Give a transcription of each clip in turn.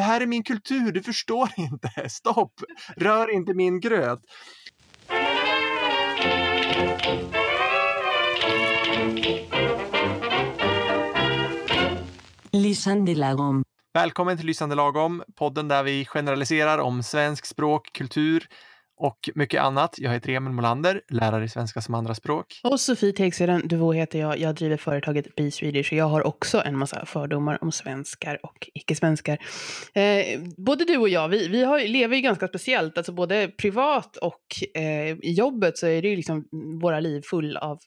det här är min kultur, du förstår inte. Stopp! Rör inte min gröt. Lysande lagom. Välkommen till Lysande lagom, podden där vi generaliserar om svensk språk, kultur och mycket annat. Jag heter Emil Molander, lärare i svenska som andraspråk. Och Sofie Tegsveden, Duvå heter jag. Jag driver företaget Be Swedish och jag har också en massa fördomar om svenskar och icke-svenskar. Eh, både du och jag, vi, vi har, lever ju ganska speciellt, alltså både privat och eh, i jobbet så är det ju liksom våra liv full av,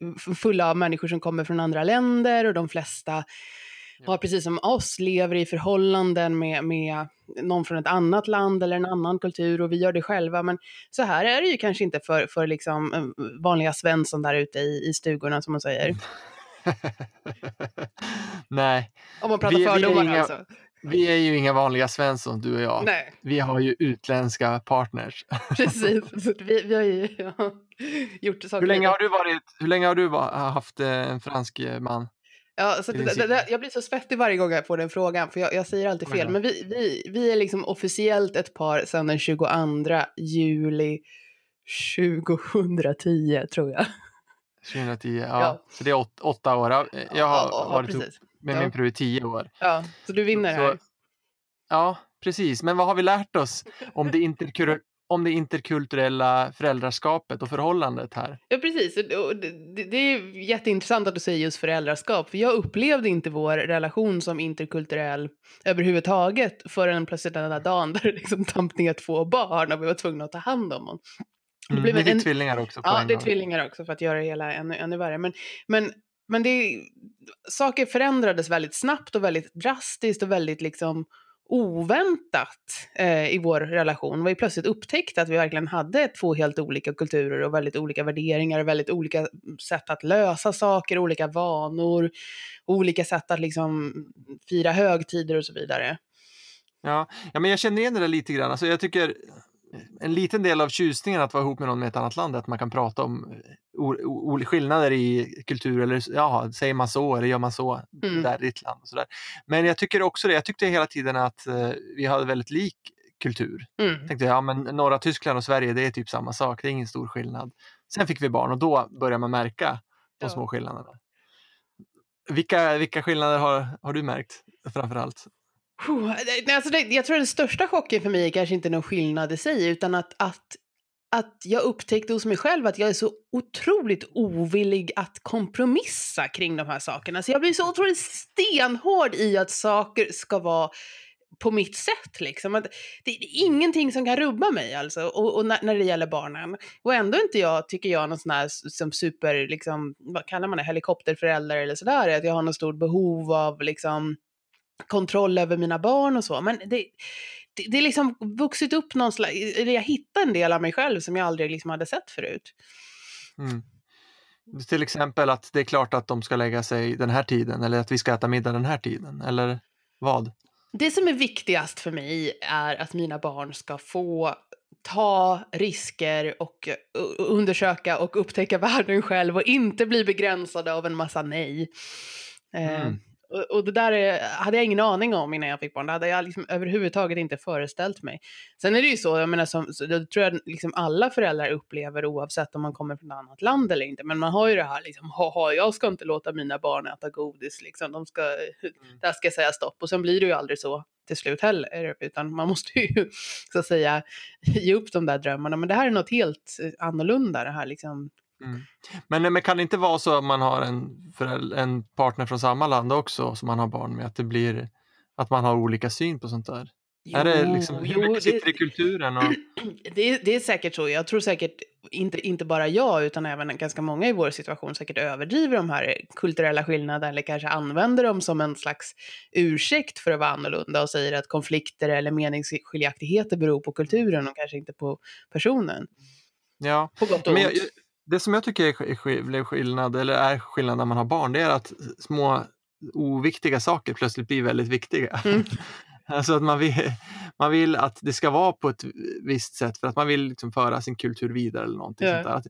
eh, fulla av människor som kommer från andra länder och de flesta har precis som oss lever i förhållanden med, med någon från ett annat land eller en annan kultur och vi gör det själva. Men så här är det ju kanske inte för, för liksom eh, vanliga Svensson där ute i, i stugorna som man säger. Nej. Om man pratar vi, fördomar vi inga, alltså. Vi är ju inga vanliga Svensson, du och jag. Nej. Vi har ju utländska partners. Precis, vi, vi har ju ja, gjort saker. Hur länge har du, varit, hur länge har du haft eh, en fransk man? Ja, så det, det, jag blir så svettig varje gång jag får den frågan, för jag, jag säger alltid fel. Men vi, vi, vi är liksom officiellt ett par sedan den 22 juli 2010, tror jag. 2010, ja. ja. Så det är åt, åtta år. Jag har ja, varit ihop med ja. min fru i tio år. Ja, så du vinner så, här. Ja, precis. Men vad har vi lärt oss om det interkulturella om det interkulturella föräldraskapet och förhållandet här. Ja, precis. Det är jätteintressant att du säger just föräldraskap, för jag upplevde inte vår relation som interkulturell överhuvudtaget förrän plötsligt den där dagen där det liksom damp ner två barn och vi var tvungna att ta hand om dem. Det, blev mm, det är en, tvillingar också. ja, det är tvillingar också för att göra det hela ännu, ännu värre. Men, men, men det, saker förändrades väldigt snabbt och väldigt drastiskt och väldigt liksom oväntat eh, i vår relation. Vi plötsligt upptäckte att vi verkligen hade två helt olika kulturer och väldigt olika värderingar, väldigt olika sätt att lösa saker, olika vanor, olika sätt att liksom fira högtider och så vidare. Ja, ja men jag känner igen det där lite grann. Alltså jag tycker en liten del av tjusningen att vara ihop med någon med ett annat land är att man kan prata om eh, skillnader i kultur eller ja, säger man så eller gör man så mm. där i ditt land. Och så där. Men jag tycker också det, jag tyckte hela tiden att uh, vi hade väldigt lik kultur. Mm. Tänkte ja men norra Tyskland och Sverige det är typ samma sak, det är ingen stor skillnad. Sen fick vi barn och då börjar man märka de ja. små skillnaderna. Vilka, vilka skillnader har, har du märkt framförallt? Alltså det, jag tror den största chocken för mig är kanske inte någon skillnad i sig, utan att, att, att jag upptäckte hos mig själv att jag är så otroligt ovillig att kompromissa kring de här sakerna. Så jag blir så otroligt stenhård i att saker ska vara på mitt sätt. Liksom. Att det är ingenting som kan rubba mig alltså, och, och när, när, det gäller barnen. Och ändå inte jag, tycker jag, någon sån här som super, liksom, vad kallar man det, helikopterförälder eller sådär, att jag har något stort behov av liksom kontroll över mina barn och så. Men det, det, det är liksom vuxit upp någon slags, eller jag hittar en del av mig själv som jag aldrig liksom hade sett förut. Mm. Till exempel att det är klart att de ska lägga sig den här tiden eller att vi ska äta middag den här tiden, eller vad? Det som är viktigast för mig är att mina barn ska få ta risker och undersöka och upptäcka världen själv och inte bli begränsade av en massa nej. Eh, mm. Och, det där är, hade jag ingen aning om innan jag fick barn. Det hade jag liksom överhuvudtaget inte föreställt mig. Sen är det ju så, jag menar, som, det tror jag liksom alla föräldrar upplever oavsett om man kommer från ett annat land eller inte. Men man har ju det här liksom, haha, jag ska inte låta mina barn äta godis, liksom. De ska, mm. där ska jag säga stopp. Och sen blir det ju aldrig så till slut heller, utan man måste ju så att säga ge upp de där drömmarna. Men det här är något helt annorlunda, det här liksom Mm. Men, men kan det inte vara så att man har en, en partner från samma land också som man har barn med, att det blir att man har olika syn på sånt där? Jo, är det liksom, hur jo, mycket sitter det, i kulturen? Och... Det, det, är säkert så. Jag tror säkert, inte, inte bara jag, utan även ganska många i vår situation säkert överdriver de här kulturella skillnaderna eller kanske använder dem som en slags ursäkt för att vara annorlunda och säger att konflikter eller meningsskiljaktigheter beror på kulturen och kanske inte på personen. Ja, på gott och jag, det som jag tycker är skillnad, eller är skillnad när man har barn, det är att små oviktiga saker plötsligt blir väldigt viktiga. Mm. alltså att man vill, man vill att det ska vara på ett visst sätt för att man vill liksom föra sin kultur vidare eller någonting ja. sånt där. Att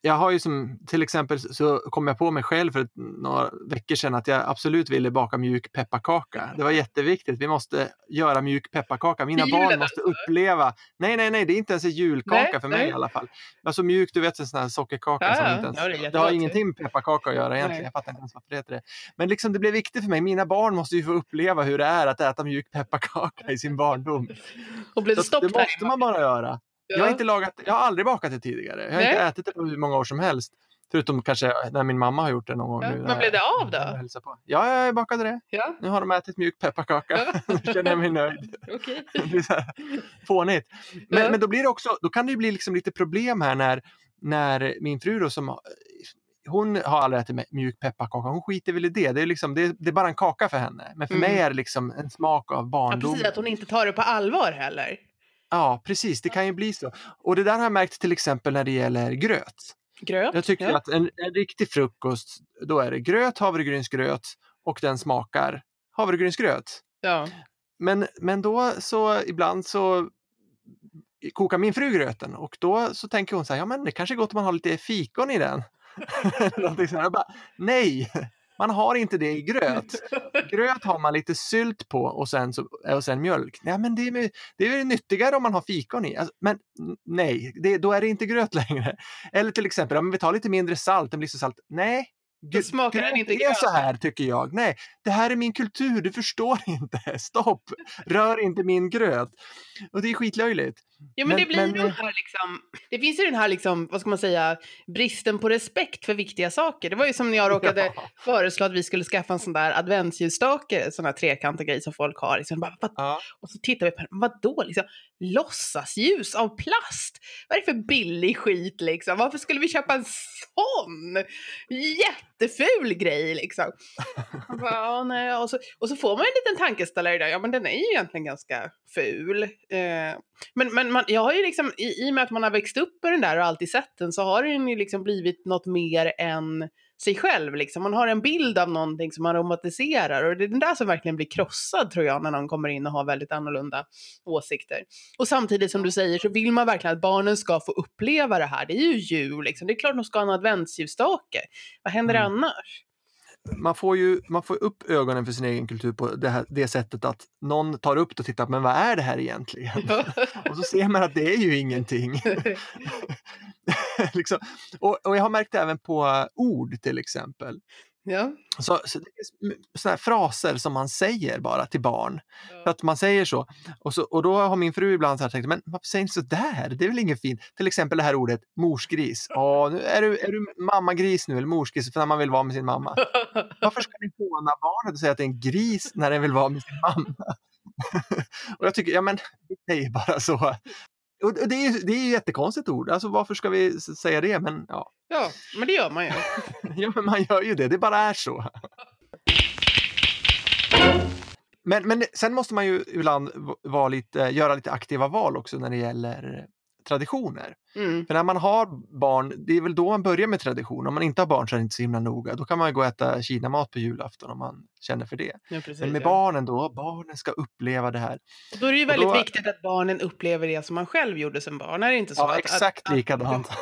jag har ju som, till exempel så kom jag på mig själv för några veckor sedan att jag absolut ville baka mjuk pepparkaka. Det var jätteviktigt. Vi måste göra mjuk pepparkaka. Mina barn måste alltså? uppleva. Nej, nej, nej, det är inte ens en julkaka Nej, för mig nej. i alla fall. Alltså mjuk, du vet en sån här sockerkaka Ja, som inte ens, Ja, det det, har ingenting med pepparkaka att göra egentligen. Nej. Jag fattar inte ens varför det heter det. Men liksom det blev viktigt för mig. Mina barn måste ju få uppleva hur det är att äta mjuk pepparkaka i sin barndom. Och blev det Så det måste man bara göra. Jag har, inte lagat, jag har aldrig bakat det tidigare. Jag har Nej. inte ätit det på hur många år som helst. Förutom kanske när min mamma har gjort det någon gång. Ja, nu, men blev det av då? jag På. Ja, jag bakade det. Ja, Nu har de ätit mjuk pepparkaka. Ja. nu känner jag mig nöjd. okej. Det blir så här fånigt. Men, Ja. men då blir det också, då kan det bli liksom lite problem här när, när min fru då som hon har aldrig ätit mjuk pepparkaka, hon skiter väl i det. Det är, liksom, det, är, det är bara en kaka för henne. Men för Mm. mig är det liksom en smak av Ja, barndom. precis, att hon inte tar det på allvar heller. Ja, precis. Det kan ju bli så. Och det där har jag märkt till exempel när det gäller gröt. Gröt. Jag tycker ja. att en, en riktig frukost, då är det gröt, havregrynsgröt och den smakar havregrynsgröt. Ja. Men, men då så ibland så kokar min fru gröten och då så tänker hon så här, ja men det kanske är gott om man har lite fikon i den. Bara, Nej, man har inte det i gröt. Gröt har man lite sylt på och sen, så, och sen mjölk. Nej, men det är, det är nyttigare om man har fikon i. Alltså, men nej, det, då är det inte gröt längre. Eller till exempel, om vi tar lite mindre salt, den blir så salt. Nej, Då smakar den inte det är gröt. så här tycker jag. Nej, det här är min kultur, du förstår inte. Stopp, rör inte min gröt. Och det är skitlöjligt. Ja, men, Men- det blir men- den här liksom, det finns ju den här liksom, vad ska man säga, bristen på respekt för viktiga saker. Det var ju som när jag råkade Ja. föreslå att vi skulle skaffa en sån där adventsljusstake, sån här trekantig grej som folk har. Liksom, bara, vad, Ja. och så tittar vi på den, vadå liksom, låtsasljus av plast? Vad är det för billig skit liksom? Varför skulle vi köpa en sån? Jätteful grej liksom. Och, bara, ja, och, så, och så får man en liten tankeställare där, ja men den är ju egentligen ganska ful. Eh, men men man, jag har ju liksom, i, i och med att man har växt upp med den där och alltid sett den, så har den ju liksom blivit något mer än sig själv. Liksom. Man har en bild av någonting som man romantiserar och det är den där som verkligen blir krossad tror jag när någon kommer in och har väldigt annorlunda åsikter. Och samtidigt som du säger så vill man verkligen att barnen ska få uppleva det här. Det är ju jul liksom. Det är klart de ska ha en adventsljusstake. Vad händer Mm. annars? Man får ju man får upp ögonen för sin egen kultur på det, här, det sättet att någon tar upp det och tittar, men vad är det här egentligen? Och så ser man att det är ju ingenting. liksom. och, och jag har märkt det även på ord till exempel. Ja. Så, så det är såna här fraser som man säger bara till barn. För att man säger så. Och, så. och då har min fru ibland så här tänkt, men varför säger ni så där? Det är väl inget fint? Till exempel det här ordet morsgris. Ja, nu är, du, är du mammagris nu eller morsgris? För när man vill vara med sin mamma. Varför ska ni håna barnet och säga att det är en gris när den vill vara med sin mamma? och jag tycker, ja men det är bara så. Och det är det är ett jättekonstigt ord. Alltså varför ska vi säga det? Men ja, ja, men det gör man ju. ja men man gör ju det. Det bara är så. Men, men sen måste man ju ibland vara lite, göra lite aktiva val också när det gäller traditioner. Mm. För när man har barn, det är väl då man börjar med tradition. Om man inte har barn så är det inte så himla noga. Då kan man gå och äta kinamat på julafton om man känner för det. Ja, precis, Men med ja. barnen då, barnen ska uppleva det här. Och Då är det ju väldigt då- viktigt att barnen upplever det som man själv gjorde som barn. Är det inte så? Ja, att, exakt att, likadant. Att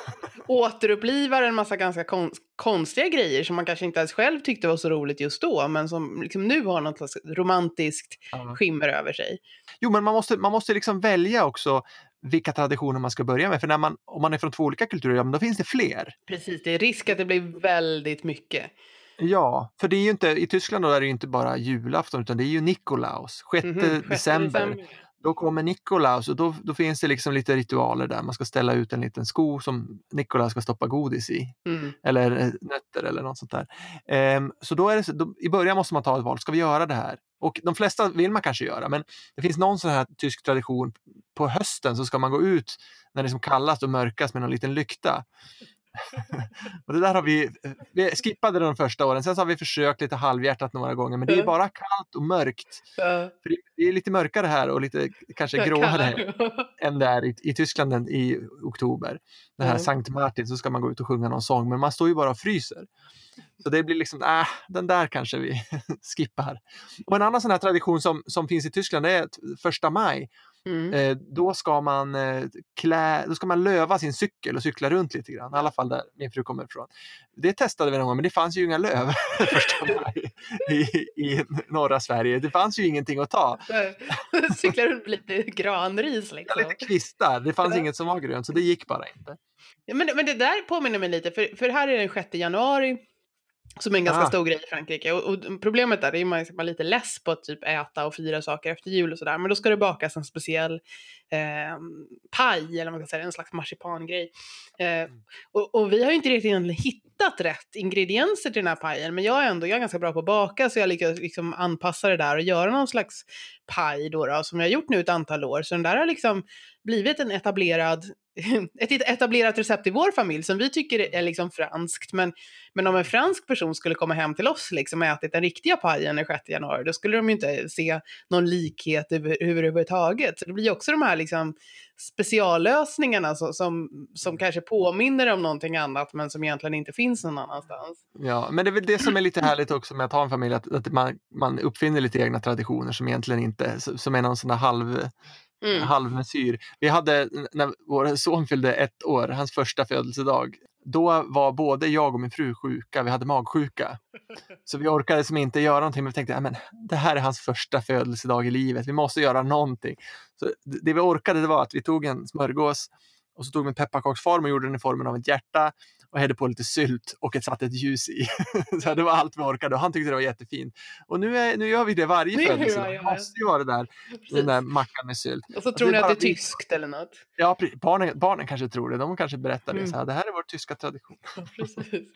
återupplivar en massa ganska kon konstiga grejer som man kanske inte ens själv tyckte var så roligt just då, men som liksom nu har något romantiskt skimmer över sig. Jo, men man måste, man måste liksom välja också vilka traditioner man ska börja med. För när man, om man är från två olika kulturer, ja, men då finns det fler. Precis, det är risk att det blir väldigt mycket. Ja, för det är ju inte, i Tyskland då är det inte bara julafton utan det är ju Nikolaus, 6 Mhm, sjätte december. Då kommer Nikolaus och då, då finns det liksom lite ritualer där. Man ska ställa ut en liten sko som Nikolaus ska stoppa godis i. Mm. Eller eh, nötter eller något sånt där. Ehm, så då är det, då, i början måste man ta ett val, ska vi göra det här? Och de flesta vill man kanske göra, men det finns någon sån här tysk tradition. På hösten så ska man gå ut när det är som kallast och mörkast med någon liten lykta. och det där har vi, vi skippade de första åren, sen så har vi försökt lite halvhjärtat några gånger, men det är bara kallt och mörkt. För det- är lite mörkare här och lite kanske gråare än det är i, i Tyskland i oktober. Det här. Sankt Martin så ska man gå ut och sjunga någon sång men man står ju bara och fryser. Så det blir liksom, äh, den där kanske vi skippar. Och en annan sån här tradition som, som finns i Tyskland det är första maj Mm. Eh, då, ska man, eh, klä, då ska man löva sin cykel och cykla runt lite grann. I alla fall där min fru kommer ifrån. Det testade vi någon gång, men det fanns ju inga löv första maj i, i norra Sverige. Det fanns ju ingenting att ta. Cyklar runt lite granris liksom. Lite kvistar, det fanns inget som var grönt, så det gick bara inte. Ja, men, men det där påminner mig lite, för, för här är den 6 januari som är en ganska Ah. stor grej i Frankrike. Och, och problemet där är att man är lite less på att typ äta och fira saker efter jul och sådär. Men då ska det bakas en speciell eh, paj, eller man kan säga, en slags marsipangrej. Eh, och, och vi har ju inte riktigt egentligen hittat rätt ingredienser till den här pajen. Men jag är ändå jag är ganska bra på att baka så jag lyckas liksom anpassa det där och göra någon slags paj då, då som jag har gjort nu ett antal år. Så den där har liksom blivit en etablerad ett etablerat recept i vår familj som vi tycker är liksom franskt. Men, men om en fransk person skulle komma hem till oss liksom, och ätit den riktiga pajen den 6 januari, då skulle de ju inte se någon likhet över, överhuvudtaget. Så det blir ju också de här liksom, speciallösningarna som, som, som kanske påminner om någonting annat men som egentligen inte finns någon annanstans. Ja, men det är väl det som är lite härligt också med att ha en familj, att, att man, man uppfinner lite egna traditioner som egentligen inte, som är någon sån där halv, Mm. halvmesyr. Vi hade, när vår son fyllde ett år, hans första födelsedag, då var både jag och min fru sjuka, vi hade magsjuka. Så vi orkade som inte göra någonting, men vi tänkte, "Ja, men det här är hans första födelsedag i livet, vi måste göra någonting. Så det det vi orkade det var att vi tog en smörgås och så tog vi en pepparkaksform och gjorde den i formen av ett hjärta och hällde på lite sylt och ett, satte ett ljus i. så det var allt vi orkade och han tyckte det var jättefint. Och nu, är, nu gör vi det varje födelsedag. Det måste ju vara det där, den där mackan med sylt. Och så tror det ni att det är vi- tyskt eller något. Ja, barnen, barnen kanske tror det. De kanske berättar det. Mm. Så här, det här är vår tyska tradition. Precis.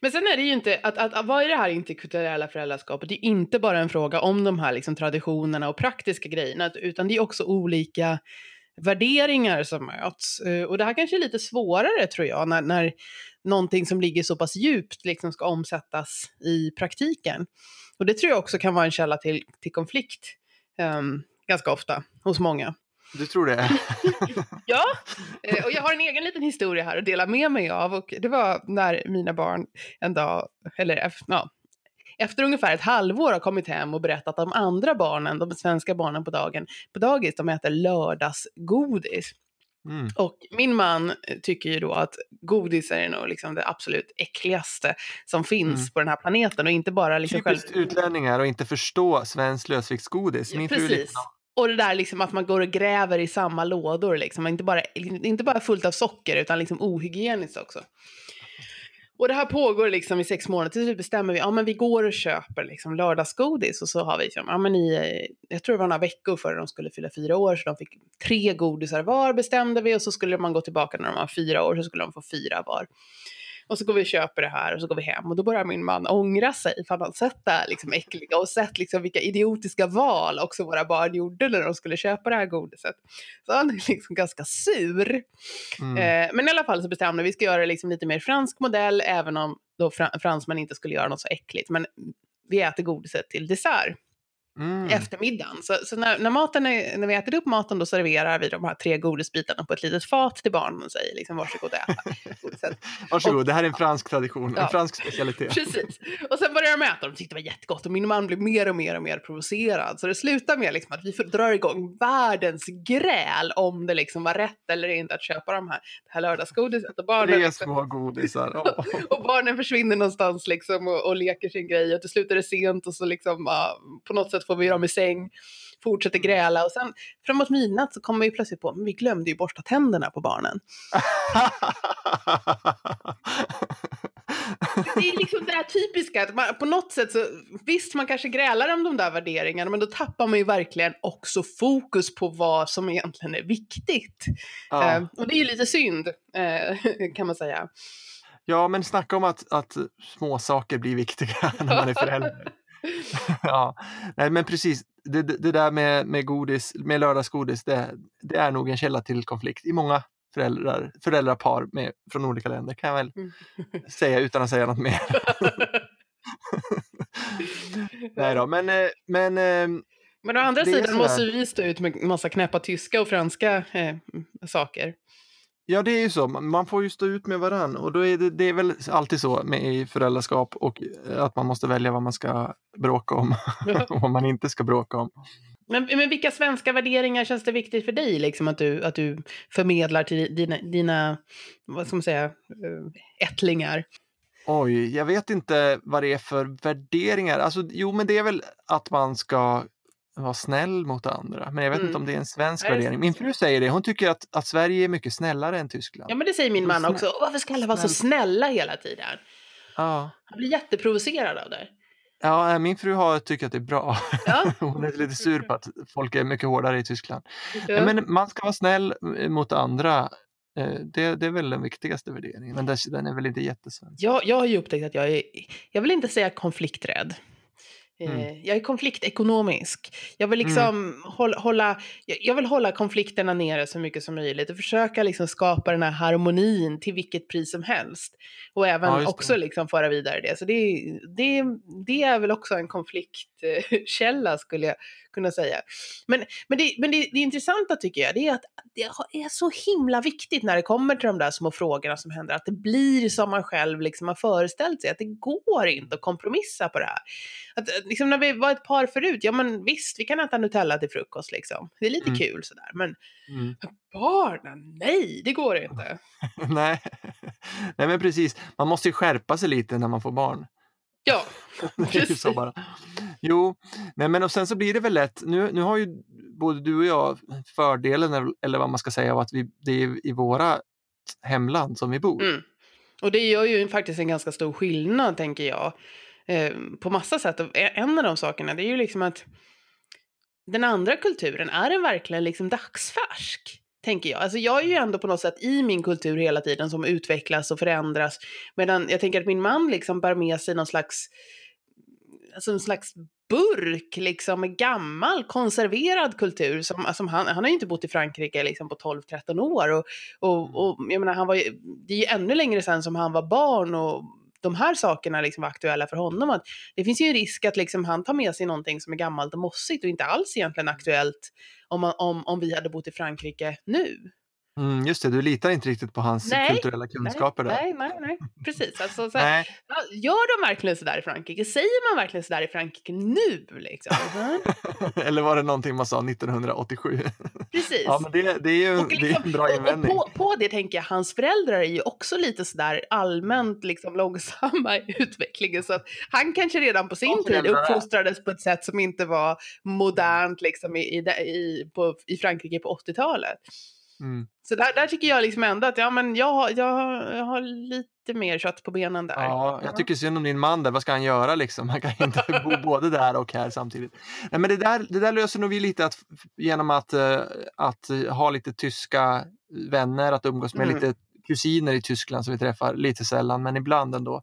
Men sen är det ju inte, att, att, att vad är det här interkulturella föräldraskapet? Det är inte bara en fråga om de här liksom, traditionerna och praktiska grejerna, utan det är också olika värderingar som möts. Eh, Och det här kanske är lite svårare tror jag, när, när någonting som ligger så pass djupt liksom ska omsättas i praktiken. Och det tror jag också kan vara en källa till, till konflikt ehm, ganska ofta hos många. Du tror det? Ja, eh, och jag har en egen liten historia här att dela med mig av. Och det var när mina barn en dag, eller ja, efter ungefär ett halvår har kommit hem och berättat att de andra barnen, de svenska barnen på dagen, på dagis, de äter lördagsgodis. Mm. Och min man eh, tycker ju då att godis är nog liksom det absolut äckligaste som finns Mm. på den här planeten och inte bara liksom själv... Typiskt utlänningar och inte förstå svenskt lösviktsgodis. Min Precis. Och det där liksom att man går och gräver i samma lådor, liksom. inte, bara, inte bara fullt av socker utan liksom ohygieniskt också. Och det här pågår liksom i sex månader, till slut bestämmer vi, ja men vi går och köper liksom lördagsgodis. Och så har vi, liksom, ja men i, eh, jag tror det var några veckor före de skulle fylla fyra år, så de fick tre godisar var bestämde vi. Och så skulle man gå tillbaka när de var fyra år så skulle de få fyra var. Och så går vi och köper det här och så går vi hem och då börjar min man ångra sig för han har sett det här liksom äckliga och sett liksom vilka idiotiska val också våra barn gjorde när de skulle köpa det här godiset. Så han är liksom ganska sur. Mm. Eh, men i alla fall så bestämde vi, ska göra liksom lite mer fransk modell även om då fran- fransmän inte skulle göra något så äckligt. Men vi äter godiset till dessert Mm. eftermiddagen. Så, så när, när, maten är, när vi äter upp maten då serverar vi de här tre godisbitarna på ett litet fat till barnen och säger liksom varsågod och äta. Varsågod, det här är en fransk tradition, Ja. en fransk specialitet. Precis. Och sen börjar de äta och de tyckte det var jättegott och min man blev mer och mer och mer provocerad. Så det slutar med liksom att vi drar igång världens gräl om det liksom var rätt eller inte att köpa de här, det här lördagsgodiset. Och barnen, Tre små godisar. Åh. och barnen försvinner någonstans liksom och, och leker sin grej och till slut är det sent och så liksom ja, på något sätt får vi dem i säng, fortsätter gräla och sen framåt midnatt så kommer vi plötsligt på men vi glömde ju borsta tänderna på barnen. Det är liksom det här typiska att man, på något sätt så visst man kanske grälar om de där värderingarna men då tappar man ju verkligen också fokus på vad som egentligen är viktigt. ja. Eh, och det är ju lite synd eh, kan man säga. ja, men snacka om att, att små saker blir viktiga när man är förälder. ja, nej men precis. Det, det där med, med, godis, med lördagsgodis, det, det är nog en källa till konflikt i många föräldrar, föräldrapar med, från olika länder kan jag väl Mm. säga utan att säga något mer. nej då, men, eh, men eh, Men å andra sidan måste vi stå ut med massa knäppa tyska och franska eh, saker. Ja, det är ju så. Man får ju stå ut med varann och då är det, det är väl alltid så med i föräldraskap och eh, att man måste välja vad man ska bråka om och vad man inte ska bråka om. Men, men vilka svenska värderingar känns det viktigt för dig liksom, att, du, att du förmedlar till dina, dina vad ska man säga, eh, ättlingar? Oj, jag vet inte vad det är för värderingar. Alltså, jo, men det är väl att man ska vara snäll mot andra. Men jag vet Mm. inte om det är en svensk Nej, värdering. Min fru säger det. Hon tycker att, att Sverige är mycket snällare än Tyskland. Ja, men det säger min man också. "Åh, Varför ska alla vara så snäll. snälla hela tiden? Ja, Han blir jätteprovocerad av det. ja äh, min fru har tycker att det är bra. Ja. Hon är lite sur på att folk är mycket hårdare i Tyskland. Ja. Men man ska vara snäll eh, mot andra. Eh, Det, det är väl den viktigaste värderingen. Men den, den är väl inte jättesvensk. Jag, jag har ju upptäckt att jag är, jag vill inte säga konflikträdd. Eh, Mm. Jag är konfliktekonomisk. Jag vill liksom hålla, hålla, jag vill hålla konflikterna nere så mycket som möjligt och försöka liksom skapa den här harmonin till vilket pris som helst. Och även Ja, också liksom föra vidare det. Så det, det, det är väl också en konfliktkälla skulle jag kunna säga. Men, men, det, men det, det intressanta tycker jag, det är att det är så himla viktigt när det kommer till de där små frågorna som händer, att det blir som man själv liksom har föreställt sig, att det går inte att kompromissa på det här. Att, eh, liksom när vi var ett par förut, ja men visst, vi kan äta Nutella till frukost liksom. Det är lite Mm. kul sådär, men Mm. barnen, nej, det går inte. Nej. Nej, men precis. Man måste ju skärpa sig lite när man får barn. Ja, precis. så bara. Jo, nej, men och sen så blir det väl lätt. Nu, nu har ju både du och jag fördelen, eller- vad man ska säga, av att vi, det är i våra hemland som vi bor. Mm. Och det gör ju faktiskt en ganska stor skillnad, tänker jag. Eh, på massa sätt. E- en av de sakerna, det är ju liksom att den andra kulturen, är den verkligen liksom dagsfärsk? Tänker jag. Alltså jag är ju ändå på något sätt i min kultur hela tiden som utvecklas och förändras. Medan jag tänker att min man liksom bär med sig någon slags, alltså en slags burk liksom med gammal konserverad kultur. Som, alltså han, han har ju inte bott i Frankrike liksom på 12-13 år. Och, och, och jag menar, han var ju, det är ju ännu längre sedan som han var barn och de här sakerna liksom var aktuella för honom. Att det finns ju en risk att liksom han tar med sig någonting som är gammalt och mossigt och inte alls egentligen aktuellt om, man, om, om vi hade bott i Frankrike nu. Mm, just det, du litar inte riktigt på hans Nej, kulturella kunskaper. Nej, nej, nej, precis. Alltså, så här, gör de verkligen sådär i Frankrike? Säger man verkligen sådär i Frankrike nu? Liksom? Mm, Eller var det någonting man sa 1987? Precis. Ja, men det, det är ju Och, det är liksom, en bra invändning. på, på det tänker jag, hans föräldrar är ju också lite sådär allmänt liksom långsamma i utvecklingen. Så att han kanske redan på sin tid uppfostrades på ett sätt som inte var modernt liksom i, i, i, på, i Frankrike på 80-talet. Mm. Så där, där tycker jag liksom ändå att ja, men jag, har- jag, har- jag har lite mer kött på benen där. Ja, jag tycker synd om din man där. Vad ska han göra liksom? Han kan inte bo både där och här samtidigt. Nej, men det där, det där löser nog vi lite att, genom att, eh, att ha lite tyska vänner, att umgås med Mm. lite kusiner i Tyskland som vi träffar lite sällan, men ibland ändå.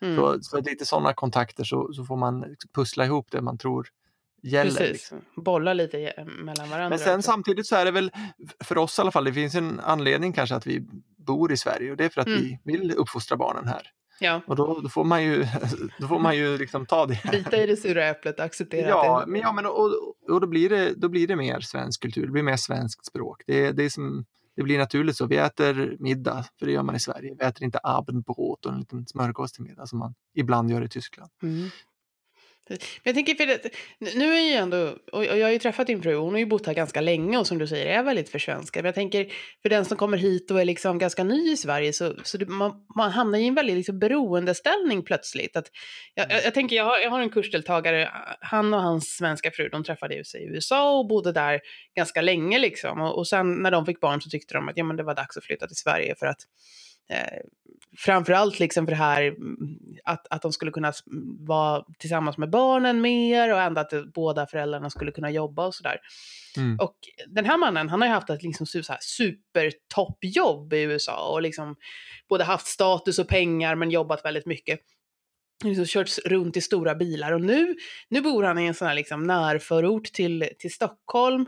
Mm. Så, så lite sådana kontakter så, så får man pussla ihop det man tror gäller. Precis, Liksom. bolla lite eh, mellan varandra. Men sen också. samtidigt så är det väl, för oss i alla fall, det finns en anledning kanske att vi bor i Sverige och det är för att Mm. vi vill uppfostra barnen här. Ja, Och då, då får man ju, då får man ju liksom ta det. bita i det sura äpplet och acceptera Ja, det men, ja men och, och då, blir det, då blir det mer svensk kultur, det blir mer svenskt språk. Det, det, är som, det blir naturligt så. Vi äter middag, för det gör man i Sverige. Vi äter inte abendbrot och en liten smörgås till middag som man ibland gör i Tyskland. Mm. Men jag tänker, för det, nu är ju ändå, och och jag har ju träffat din fru, hon har ju bott här ganska länge och som du säger är väldigt försvenskad. Men jag tänker, för den som kommer hit och är liksom ganska ny i Sverige så, så det, man, man hamnar i en väldigt liksom beroendeställning plötsligt. Att, jag, jag, jag tänker, jag har, jag har en kursdeltagare, han och hans svenska fru, de träffade sig i USA och bodde där ganska länge liksom. Och, och sen när de fick barn så tyckte de att ja, men det var dags att flytta till Sverige för att eh, framförallt liksom för det här mm, att, att de skulle kunna s- vara tillsammans med barnen mer och ändå att det- båda föräldrarna skulle kunna jobba och sådär. Mm. Och den här mannen, han har ju haft ett liksom su- så här supertoppjobb i USA och liksom både haft status och pengar men jobbat väldigt mycket. Liksom kört runt i stora bilar och nu, nu bor han i en sån här liksom närförort till, till Stockholm.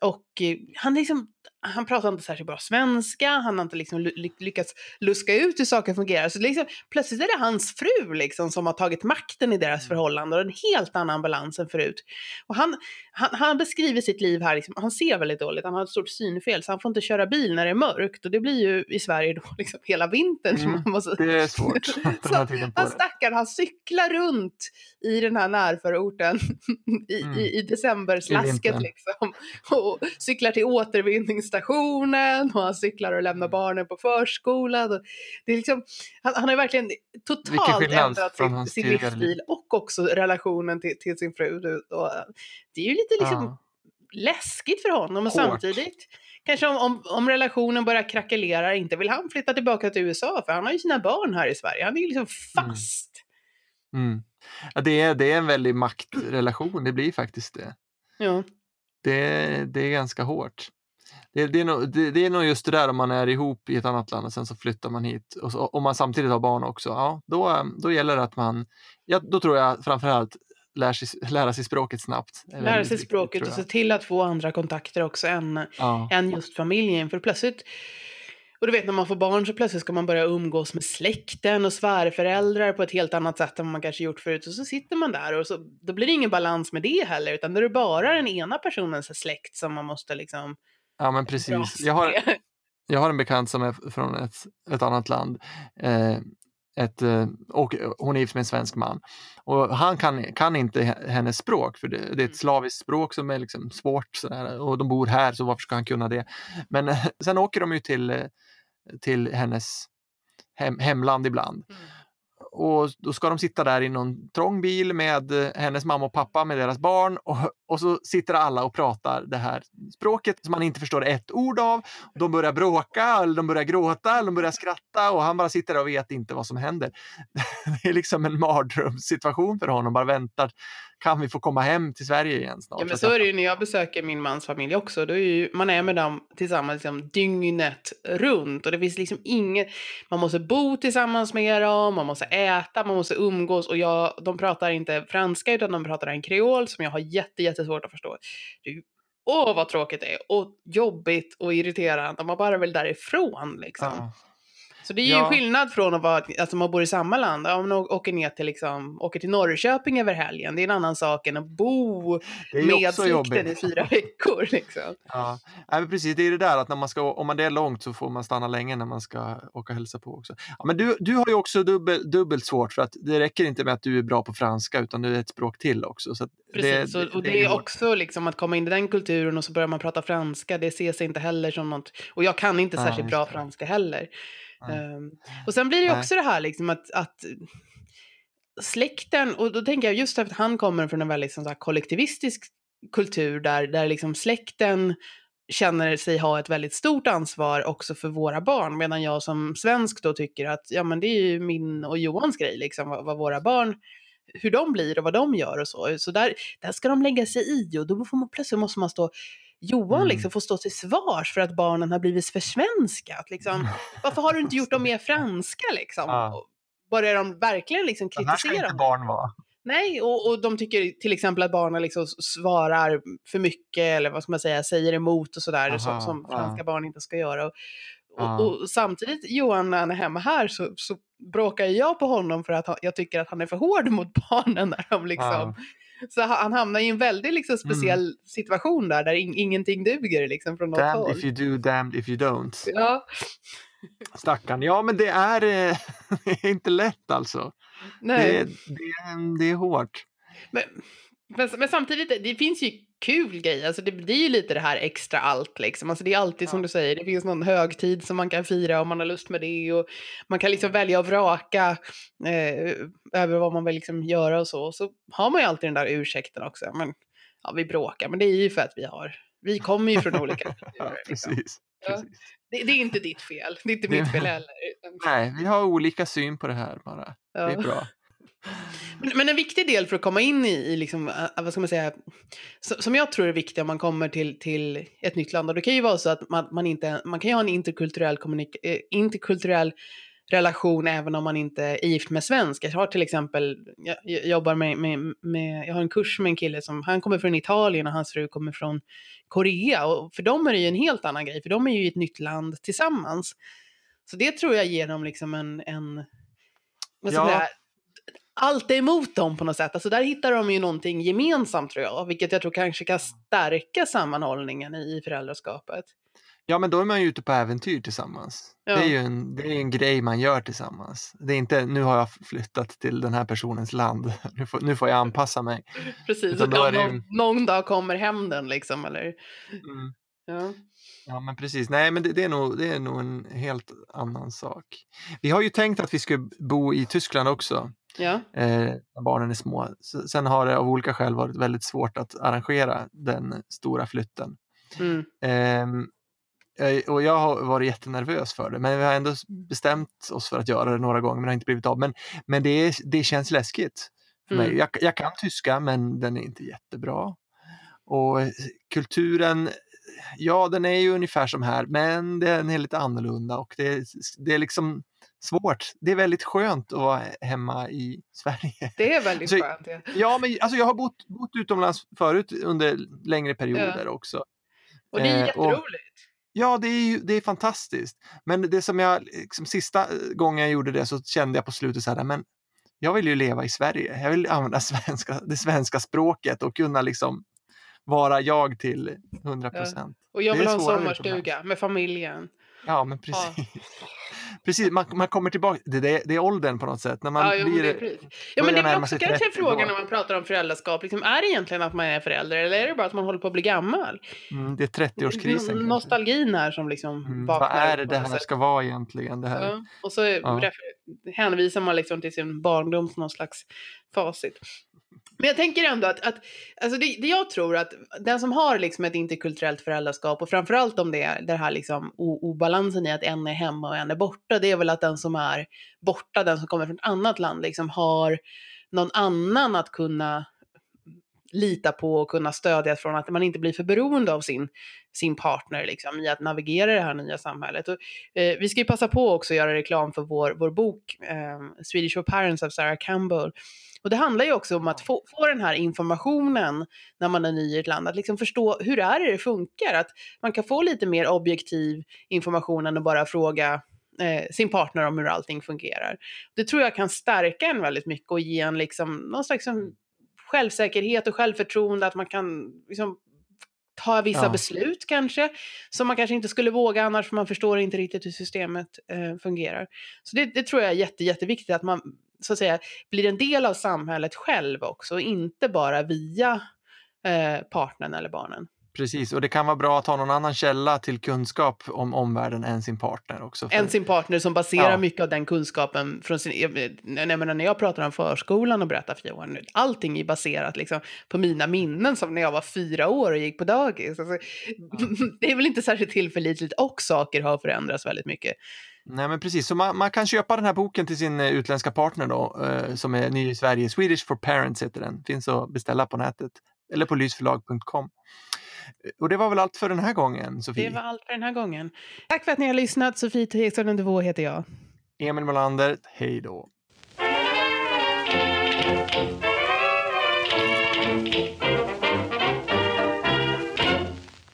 Och eh, han, liksom, han pratar inte särskilt bra svenska, han har inte liksom ly lyckats luska ut hur saker fungerar. Så liksom, plötsligt är det hans fru liksom, som har tagit makten i deras mm. förhållande och en helt annan balans än förut. Och han, han, han beskriver sitt liv här, liksom, han ser väldigt dåligt, han har ett stort synfel så han får inte köra bil när det är mörkt och det blir ju i Sverige då liksom hela vintern. Mm, måste... Det är svårt. så han stackaren, han cyklar runt i den här närförorten i, mm. i, i decemberslasket liksom och cyklar till återvinningsstationen och han cyklar och lämnar mm. barnen på förskolan. det är liksom, han, han har verkligen totalt ändrat sin, sin livsstil och också relationen till, till sin fru. Och det är ju lite liksom ja. läskigt för honom och Hårt. samtidigt kanske om, om, om, relationen börjar krackelera, inte vill han flytta tillbaka till USA för han har ju sina barn här i Sverige. Han är ju liksom mm. fast. Mm. Mm. Ja, det, är, det är en väldig maktrelation, det blir faktiskt det. Ja. Det, det är ganska hårt. Det, det, är nog, det, det, är nog just det där om man är ihop i ett annat land och sen så flyttar man hit och så, om man samtidigt har barn också. Ja, då, då gäller det att man, ja, då tror jag framförallt lär sig, lära sig språket snabbt. Lära sig språket viktigt, och se till att få andra kontakter också än, ja. än just familjen. För plötsligt, och du vet när man får barn så plötsligt ska man börja umgås med släkten och svärföräldrar på ett helt annat sätt än man kanske gjort förut. Och så sitter man där och så, då blir det ingen balans med det heller, utan då är det bara den ena personens släkt som man måste liksom Ja men precis. Jag har, jag har en bekant som är från ett, ett annat land. Eh, ett, eh, och hon är gift med en svensk man. Och han kan, kan inte hennes språk, för det, det är ett mm. slaviskt språk som är liksom svårt. Sådär, och de bor här, så varför ska han kunna det? Men sen åker de ju till, eh, till hennes hem, hemland ibland. Mm och då ska de sitta där i någon trång bil med eh, hennes mamma och pappa med deras barn och, och så sitter alla och pratar det här språket som man inte förstår ett ord av. De börjar bråka, eller de börjar gråta, eller de börjar skratta och han bara sitter där och vet inte vad som händer. Det är liksom en mardrömssituation för honom, bara väntar kan vi få komma hem till Sverige igen snart? Ja, men så är det ju när jag besöker min mans familj också. Då är ju, man är med dem tillsammans liksom dygnet runt och det finns liksom inget, man måste bo tillsammans med dem, man måste äta, man måste umgås och jag, de pratar inte franska utan de pratar en kreol som jag har jätte, jättesvårt att förstå. Det åh vad tråkigt det är och jobbigt och irriterande, man bara vill därifrån liksom. Ja. Så det är ju ja. skillnad från att vara, alltså man bor i samma land. Om man åker ner till, liksom, åker till Norrköping över helgen, det är en annan sak än att bo med släkten i fyra veckor. Liksom. Ja, ja precis. Det är det där att när man ska, om man är långt så får man stanna länge när man ska åka och hälsa på också. Ja, men du, du har ju också dubbel, dubbelt svårt för att det räcker inte med att du är bra på franska utan du är ett språk till också. Så precis, det, och, det, det är också liksom att komma in i den kulturen och så börjar man prata franska, det ses inte heller som något, och jag kan inte särskilt bra franska heller. Um, och sen blir det också det här liksom att, att släkten, och då tänker jag just att han kommer från en väldigt liksom, så här, kollektivistisk kultur där, där liksom släkten känner sig ha ett väldigt stort ansvar också för våra barn, medan jag som svensk då tycker att ja, men det är ju min och Johans grej, liksom, vad, vad våra barn hur de blir och vad de gör och så. Så där, där ska de lägga sig i och då får man, plötsligt måste man stå Johan mm. liksom får stå till svars för att barnen har blivit försvenskat. Liksom. Varför har du inte gjort dem mer franska? Liksom? Ja. Börjar de verkligen liksom kritisera? Här ska inte barn vara. Nej, och, och de tycker till exempel att barnen liksom svarar för mycket eller vad ska man säga, säger emot och sådär som, som franska ja. barn inte ska göra. Och, ja. och, och, samtidigt, Johan, när han är hemma här så, så bråkar jag på honom för att jag tycker att han är för hård mot barnen när de liksom så han hamnar i en väldigt liksom, speciell mm. situation där, där in, ingenting duger liksom, från något damned håll. if you do, damned if you don't. Ja. Stackarn. Ja, men det är, eh, det är inte lätt alltså. Nej. Det, det, det är hårt. Men, men, men, samtidigt, det finns ju kul grej. Alltså det blir ju lite det här extra allt liksom. Alltså det är alltid ja. som du säger, det finns någon högtid som man kan fira om man har lust med det och man kan liksom välja att vraka eh, över vad man vill liksom göra och så. Och så har man ju alltid den där ursäkten också. Men ja, vi bråkar, men det är ju för att vi har, vi kommer ju från olika kulturer. ja, liksom. precis. Ja. Det, det, är inte ditt fel, det är inte mitt fel heller. Nej, vi har olika syn på det här bara. Det är bra. Men, men, en viktig del för att komma in i, i liksom, äh, vad ska man säga, som jag tror är viktigt om man kommer till, till ett nytt land, och det kan ju vara så att man, man inte, man kan ju ha en interkulturell, kommunik- eh, interkulturell relation även om man inte är gift med svensk. Jag har till exempel, jag, jag jobbar med, med, med, jag har en kurs med en kille som, han kommer från Italien och hans fru kommer från Korea. Och för dem är det ju en helt annan grej, för de är ju i ett nytt land tillsammans. Så det tror jag ger dem liksom en, en vad ska Ja. Allt är emot dem på något sätt. Alltså där hittar de ju någonting gemensamt tror jag, vilket jag tror kanske kan stärka sammanhållningen i föräldraskapet. Ja, men då är man ju ute på äventyr tillsammans. Ja. Det är ju en, det är en grej man gör tillsammans. Det är inte, nu har jag flyttat till den här personens land, nu får, nu får jag anpassa mig. Precis, då är det någon, någon dag kommer hämnden liksom, eller? Mm. Ja. Ja, men precis. Nej, men det, det, är nog, det är nog en helt annan sak. Vi har ju tänkt att vi ska bo i Tyskland också, Ja. eh, när barnen är små. S- Sen har det av olika skäl varit väldigt svårt att arrangera den stora flytten. Mm. Eh, och jag har varit jättenervös för det, men vi har ändå bestämt oss för att göra det några gånger, men det har inte blivit av. Men, men det, det känns läskigt för mig. Mm. Jag, jag kan tyska, men den är inte jättebra. Och eh, kulturen, ja den är ju ungefär som här, men den är lite annorlunda och det, är- det är liksom svårt. Det är väldigt skönt att vara hemma i Sverige. Det är väldigt Så- skönt. Ja. Ja, men alltså jag har bott, bott utomlands förut under längre perioder också. Och det är Eh, och- jätteroligt. Ja, det är, ju, det är fantastiskt. Men det som jag, liksom, sista eh, gången jag gjorde det så kände jag på slutet så här, men jag vill ju leva i Sverige. Jag vill använda svenska, det svenska språket och kunna liksom vara jag till 100 procent. Och jag vill ha en sommarstuga med familjen. Ja, men precis. precis man, man kommer tillbaka, det, det, det är åldern på något sätt. När man ja, jo, blir, det är precis. Ja, men det är också kanske en 30 fråga när man pratar om föräldraskap. Liksom, är det egentligen att man är förälder eller är det bara att man håller på att bli gammal? mm, det är 30-årskrisen. kanske. Nostalgin här som liksom Mm, vad är det det här sätt. ska vara egentligen? Det här? Ja, och så Ja. hänvisar man liksom till sin barndom som någon slags facit. Men jag tänker ändå att, att alltså det, det jag tror att den som har liksom ett interkulturellt föräldraskap och framförallt om det är det här liksom obalansen i att en är hemma och en är borta, det är väl att den som är borta, den som kommer från ett annat land, liksom har någon annan att kunna lita på och kunna stödja från att man inte blir för beroende av sin, sin partner liksom, i att navigera det här nya samhället. Och, eh, vi ska ju passa på också att göra reklam för vår, vår bok eh, Swedish for Parents av Sarah Campbell. Och det handlar ju också om att få, få den här informationen när man är ny i ett land, att liksom förstå hur är det det funkar, att man kan få lite mer objektiv information än att bara fråga eh, sin partner om hur allting fungerar. Det tror jag kan stärka en väldigt mycket och ge en liksom, någon slags liksom, självsäkerhet och självförtroende, att man kan liksom, ta vissa Ja. beslut kanske, som man kanske inte skulle våga annars, för man förstår inte riktigt hur systemet eh, fungerar. Så det, det tror jag är jätte, jätteviktigt, att man så att säga blir en del av samhället själv också, och inte bara via eh, partnern eller barnen. Precis, och det kan vara bra att ha någon annan källa till kunskap om omvärlden än sin partner också. för- Än sin partner som baserar Ja. mycket av den kunskapen från sin... Jag, menar, när jag pratar om förskolan och berättar för Johan, allting är baserat liksom, på mina minnen som när jag var fyra år och gick på dagis. Alltså, Det är väl inte särskilt tillförlitligt och saker har förändrats väldigt mycket. Nej, men precis. Så man, man kan köpa den här boken till sin eh, utländska partner då, eh, som är ny i Sverige. Swedish for Parents heter den. Finns att beställa på nätet eller på lysförlag.com. Och det var väl allt för den här gången, Sofie? Det var allt för den här gången. Tack för att ni har lyssnat. Sofie Tegström 2 heter jag. Emil Molander, hej då.